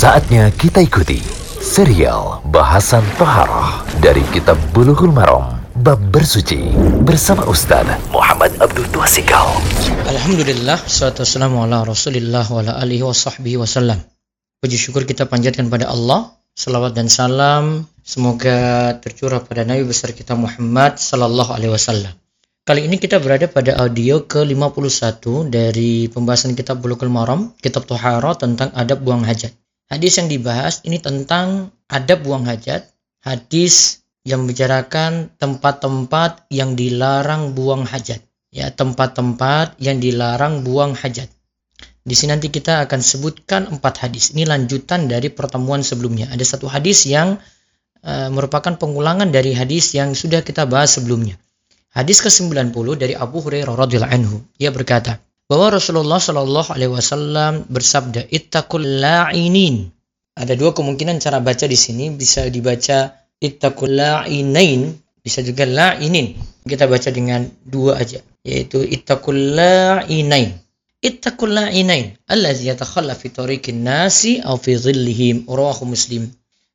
Saatnya kita ikuti serial bahasan Toharoh dari Kitab Bulughul Maram Bab Bersuci bersama Ustaz Muhammad Abdul Tuasikal. Alhamdulillah, salatu wassalamu ala rasulillah wa ala alihi wa sahbihi wasallam. Puji syukur kita panjatkan pada Allah, salawat dan salam semoga tercurah pada Nabi besar kita Muhammad sallallahu alaihi wasallam. Kali ini kita berada pada audio ke-51 dari pembahasan kitab Bulughul Maram, kitab Tohara tentang adab buang hajat. Hadis yang dibahas ini tentang adab buang hajat, hadis yang membicarakan tempat-tempat yang dilarang buang hajat. Ya, tempat-tempat yang dilarang buang hajat. Di sini nanti kita akan sebutkan empat hadis. Ini lanjutan dari pertemuan sebelumnya. Ada satu hadis yang uh, merupakan pengulangan dari hadis yang sudah kita bahas sebelumnya. Hadis ke-90 dari Abu Hurairah radhiyallahu anhu. Ia berkata bahwa Rasulullah Shallallahu alaihi wasallam bersabda, "Ittaqul la'inin." Ada dua kemungkinan cara baca di sini, bisa dibaca ittaqul la'inain, bisa juga la'inin. Kita baca dengan dua aja, yaitu ittaqul la'inain. Ittaqul la'inain allazi yatakhalla fi tariqin nasi aw fi dhillihim. Rawahu Muslim.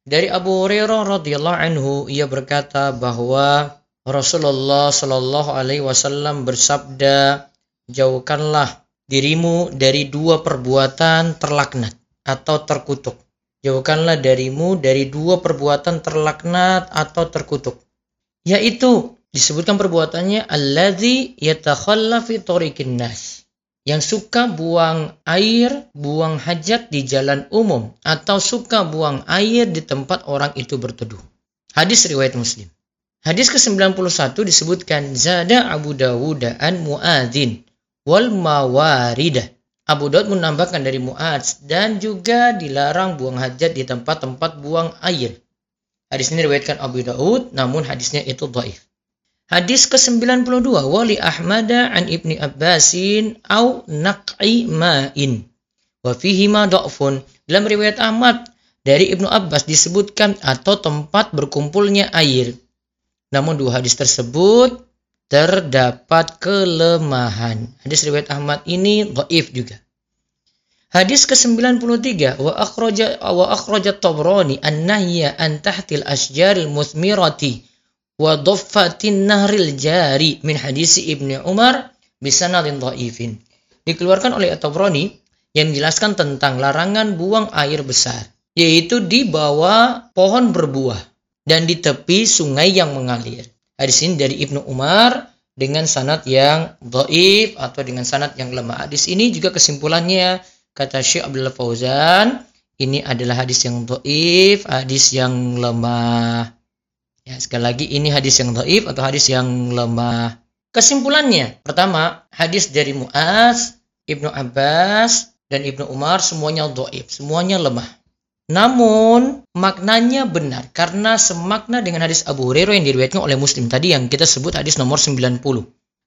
Dari Abu Hurairah radhiyallahu anhu ia berkata bahwa Rasulullah Shallallahu Alaihi Wasallam bersabda, jauhkanlah dirimu dari dua perbuatan terlaknat atau terkutuk. Jauhkanlah darimu dari dua perbuatan terlaknat atau terkutuk. Yaitu disebutkan perbuatannya alladzi yatakhalla fi tariqin nas. Yang suka buang air, buang hajat di jalan umum atau suka buang air di tempat orang itu berteduh. Hadis riwayat Muslim. Hadis ke-91 disebutkan Zada Abu Dawud an Muadzin wal mawaridah. Abu Daud menambahkan dari Muadz dan juga dilarang buang hajat di tempat-tempat buang air. Hadis ini diriwayatkan Abu Daud namun hadisnya itu dhaif. Hadis ke-92 wali Ahmad an Ibni Abbasin au naq'i ma'in. Wa fihi ma dha'fun. Dalam riwayat Ahmad dari Ibnu Abbas disebutkan atau tempat berkumpulnya air. Namun dua hadis tersebut terdapat kelemahan. Hadis riwayat Ahmad ini dhaif juga. Hadis ke-93 wa akhraja wa akhraja Tabrani an-nahya an tahtil asjaril muthmirati wa dhaffatin nahril jari min hadis Ibnu Umar bisanadin dhaifin. Dikeluarkan oleh Tabrani yang menjelaskan tentang larangan buang air besar, yaitu di bawah pohon berbuah dan di tepi sungai yang mengalir. Hadis ini dari Ibnu Umar dengan sanad yang dhaif atau dengan sanad yang lemah. Hadis ini juga kesimpulannya kata Syekh Abdul Fauzan ini adalah hadis yang dhaif, hadis yang lemah. Ya, sekali lagi ini hadis yang dhaif atau hadis yang lemah. Kesimpulannya, pertama, hadis dari Muaz, Ibnu Abbas, dan Ibnu Umar semuanya dhaif, semuanya lemah. Namun maknanya benar karena semakna dengan hadis Abu Hurairah yang diriwayatkan oleh Muslim tadi yang kita sebut hadis nomor 90.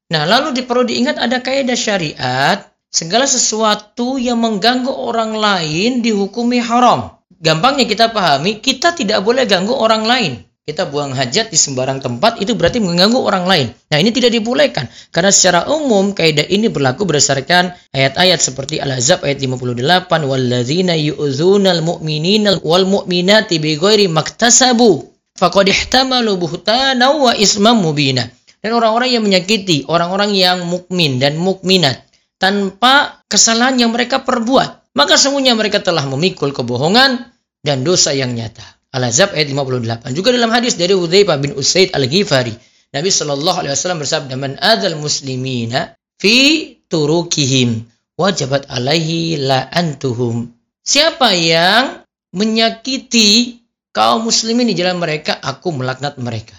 Nah, lalu perlu diingat ada kaidah syariat, segala sesuatu yang mengganggu orang lain dihukumi haram. Gampangnya kita pahami, kita tidak boleh ganggu orang lain kita buang hajat di sembarang tempat itu berarti mengganggu orang lain. Nah ini tidak dibolehkan karena secara umum kaidah ini berlaku berdasarkan ayat-ayat seperti Al-Ahzab ayat 58 walladzina yu'dzunal mu'minina wal mu'minati bighairi maktasabu faqad ihtamalu buhtana wa ismam mubina. Dan orang-orang yang menyakiti orang-orang yang mukmin dan mukminat tanpa kesalahan yang mereka perbuat, maka semuanya mereka telah memikul kebohongan dan dosa yang nyata. Al-Azab ayat 58. Juga dalam hadis dari Hudzaifah bin Usaid Al-Ghifari, Nabi Shallallahu alaihi wasallam bersabda, "Man adzal muslimina fi turukihim wajabat alaihi la'antuhum." Siapa yang menyakiti kaum muslimin di jalan mereka, aku melaknat mereka.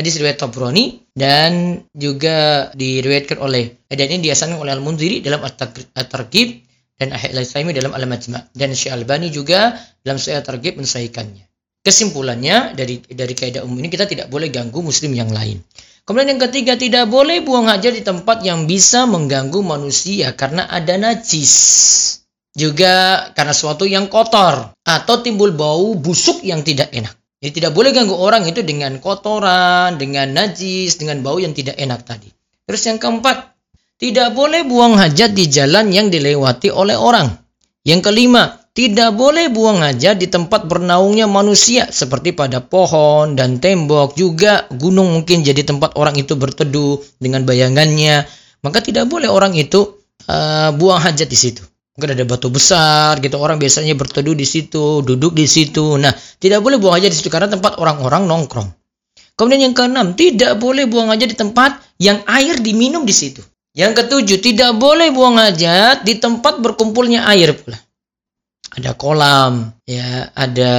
Hadis riwayat Tabrani dan juga diriwayatkan oleh dan ini diasankan oleh Al-Munziri dalam At-Targhib dan Ahad al dalam Al-Majma dan Syekh Albani juga dalam Sahih Targhib mensahihkannya. Kesimpulannya dari dari kaidah umum ini kita tidak boleh ganggu muslim yang lain. Kemudian yang ketiga tidak boleh buang hajat di tempat yang bisa mengganggu manusia karena ada najis. Juga karena suatu yang kotor atau timbul bau busuk yang tidak enak. Jadi tidak boleh ganggu orang itu dengan kotoran, dengan najis, dengan bau yang tidak enak tadi. Terus yang keempat, tidak boleh buang hajat di jalan yang dilewati oleh orang. Yang kelima, tidak boleh buang hajat di tempat bernaungnya manusia seperti pada pohon dan tembok. Juga gunung mungkin jadi tempat orang itu berteduh dengan bayangannya. Maka tidak boleh orang itu uh, buang hajat di situ. Mungkin ada batu besar gitu orang biasanya berteduh di situ duduk di situ. Nah tidak boleh buang hajat di situ karena tempat orang-orang nongkrong. Kemudian yang keenam tidak boleh buang hajat di tempat yang air diminum di situ. Yang ketujuh tidak boleh buang hajat di tempat berkumpulnya air pula ada kolam, ya, ada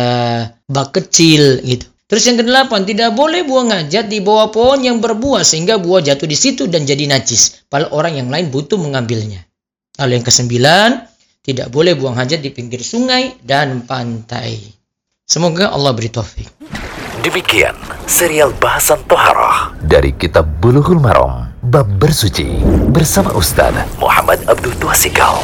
bak kecil gitu. Terus yang kedelapan, tidak boleh buang hajat di bawah pohon yang berbuah sehingga buah jatuh di situ dan jadi najis. Padahal orang yang lain butuh mengambilnya. Lalu yang kesembilan, tidak boleh buang hajat di pinggir sungai dan pantai. Semoga Allah beri taufik. Demikian serial bahasan Toharoh dari Kitab Bulughul Maram Bab Bersuci bersama Ustaz Muhammad Abdul Tuasikal.